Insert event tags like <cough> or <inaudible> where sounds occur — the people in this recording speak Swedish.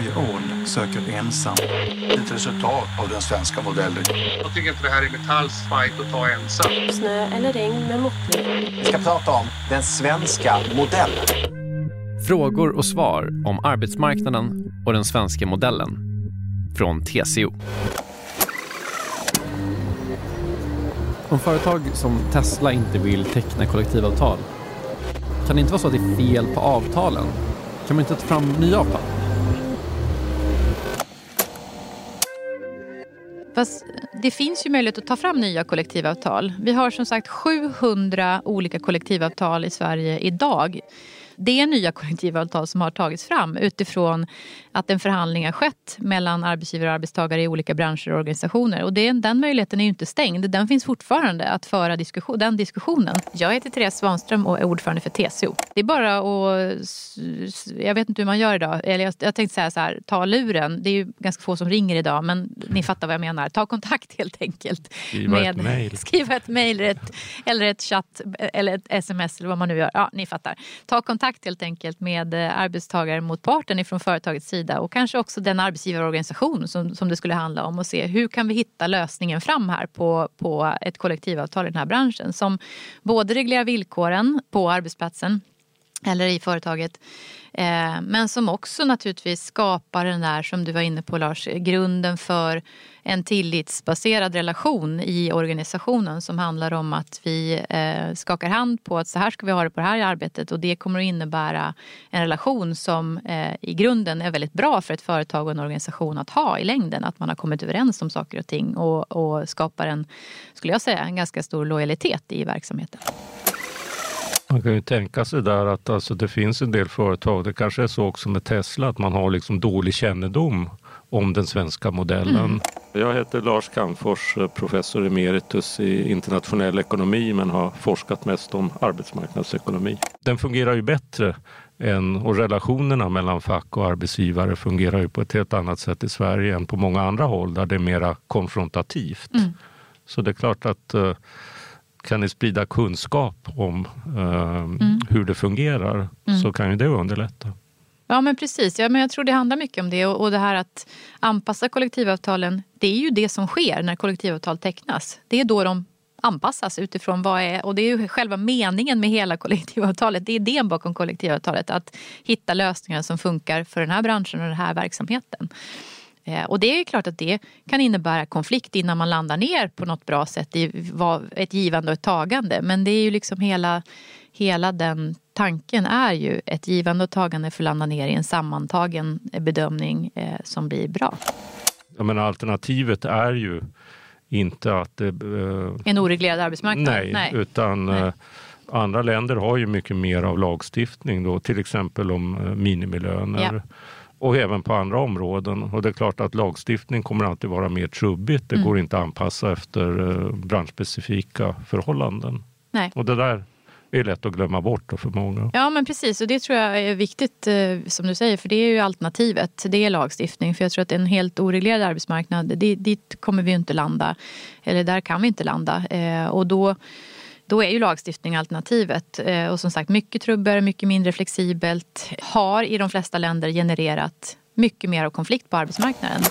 Börje Ahl söker ensam. Ett resultat av den svenska modellen. Jag tycker inte det här är Metalls fight att ta ensam. Snö eller regn med måttlig. Vi ska prata om den svenska modellen. Frågor och svar om arbetsmarknaden och den svenska modellen. Från TCO. Om företag som Tesla inte vill teckna kollektivavtal, kan det inte vara så att det är fel på avtalen? Kan man inte ta fram nya avtal? Fast det finns ju möjlighet att ta fram nya kollektivavtal. Vi har som sagt 700 olika kollektivavtal i Sverige idag det är nya kollektivavtal som har tagits fram utifrån att en förhandling har skett mellan arbetsgivare och arbetstagare i olika branscher och organisationer. Och det, den möjligheten är ju inte stängd. Den finns fortfarande att föra diskussion, den diskussionen. Jag heter Therese Svanström och är ordförande för TCO. Det är bara att... Jag vet inte hur man gör idag. Eller jag, jag tänkte säga så här, ta luren. Det är ju ganska få som ringer idag men ni fattar vad jag menar. Ta kontakt helt enkelt. Skriva med, ett mejl. <laughs> Skriva ett mejl eller ett, eller ett chatt eller ett sms eller vad man nu gör. Ja, ni fattar. Ta kontakt kontakt helt enkelt med eh, arbetstagarmotparten ifrån företagets sida och kanske också den arbetsgivarorganisation som, som det skulle handla om och se hur kan vi hitta lösningen fram här på, på ett kollektivavtal i den här branschen som både reglerar villkoren på arbetsplatsen eller i företaget Eh, men som också naturligtvis skapar den där som du var inne på Lars, grunden för en tillitsbaserad relation i organisationen som handlar om att vi eh, skakar hand på att så här ska vi ha det på det här arbetet och det kommer att innebära en relation som eh, i grunden är väldigt bra för ett företag och en organisation att ha i längden. Att man har kommit överens om saker och ting och, och skapar en, skulle jag säga, en ganska stor lojalitet i verksamheten. Man kan ju tänka sig där att alltså, det finns en del företag, det kanske är så också med Tesla, att man har liksom dålig kännedom om den svenska modellen. Mm. Jag heter Lars Calmfors, professor emeritus i internationell ekonomi men har forskat mest om arbetsmarknadsekonomi. Den fungerar ju bättre än, och relationerna mellan fack och arbetsgivare fungerar ju på ett helt annat sätt i Sverige än på många andra håll där det är mera konfrontativt. Mm. Så det är klart att uh, kan ni sprida kunskap om eh, mm. hur det fungerar mm. så kan ju det underlätta. Ja men precis, ja, men jag tror det handlar mycket om det och, och det här att anpassa kollektivavtalen. Det är ju det som sker när kollektivavtal tecknas. Det är då de anpassas utifrån vad är, och det är ju själva meningen med hela kollektivavtalet. Det är idén bakom kollektivavtalet, att hitta lösningar som funkar för den här branschen och den här verksamheten. Eh, och det är klart att det kan innebära konflikt innan man landar ner på något bra sätt i ett givande och ett tagande. Men det är ju liksom hela, hela den tanken är ju ett givande och tagande för att landa ner i en sammantagen bedömning eh, som blir bra. Ja, men alternativet är ju inte att. Eh, en oreglerad arbetsmarknad? Nej, nej. utan nej. Eh, andra länder har ju mycket mer av lagstiftning då, till exempel om eh, minimilöner. Ja och även på andra områden. Och det är klart att lagstiftning kommer alltid vara mer trubbigt. Det mm. går inte att anpassa efter eh, branschspecifika förhållanden. Nej. Och det där är lätt att glömma bort för många. Ja men precis och det tror jag är viktigt eh, som du säger för det är ju alternativet. Det är lagstiftning för jag tror att en helt oreglerad arbetsmarknad dit kommer vi inte landa. Eller där kan vi inte landa. Eh, och då då är ju lagstiftning alternativet. Eh, och som sagt, mycket trubbel, mycket mindre flexibelt. Har i de flesta länder genererat mycket mer av konflikt på arbetsmarknaden.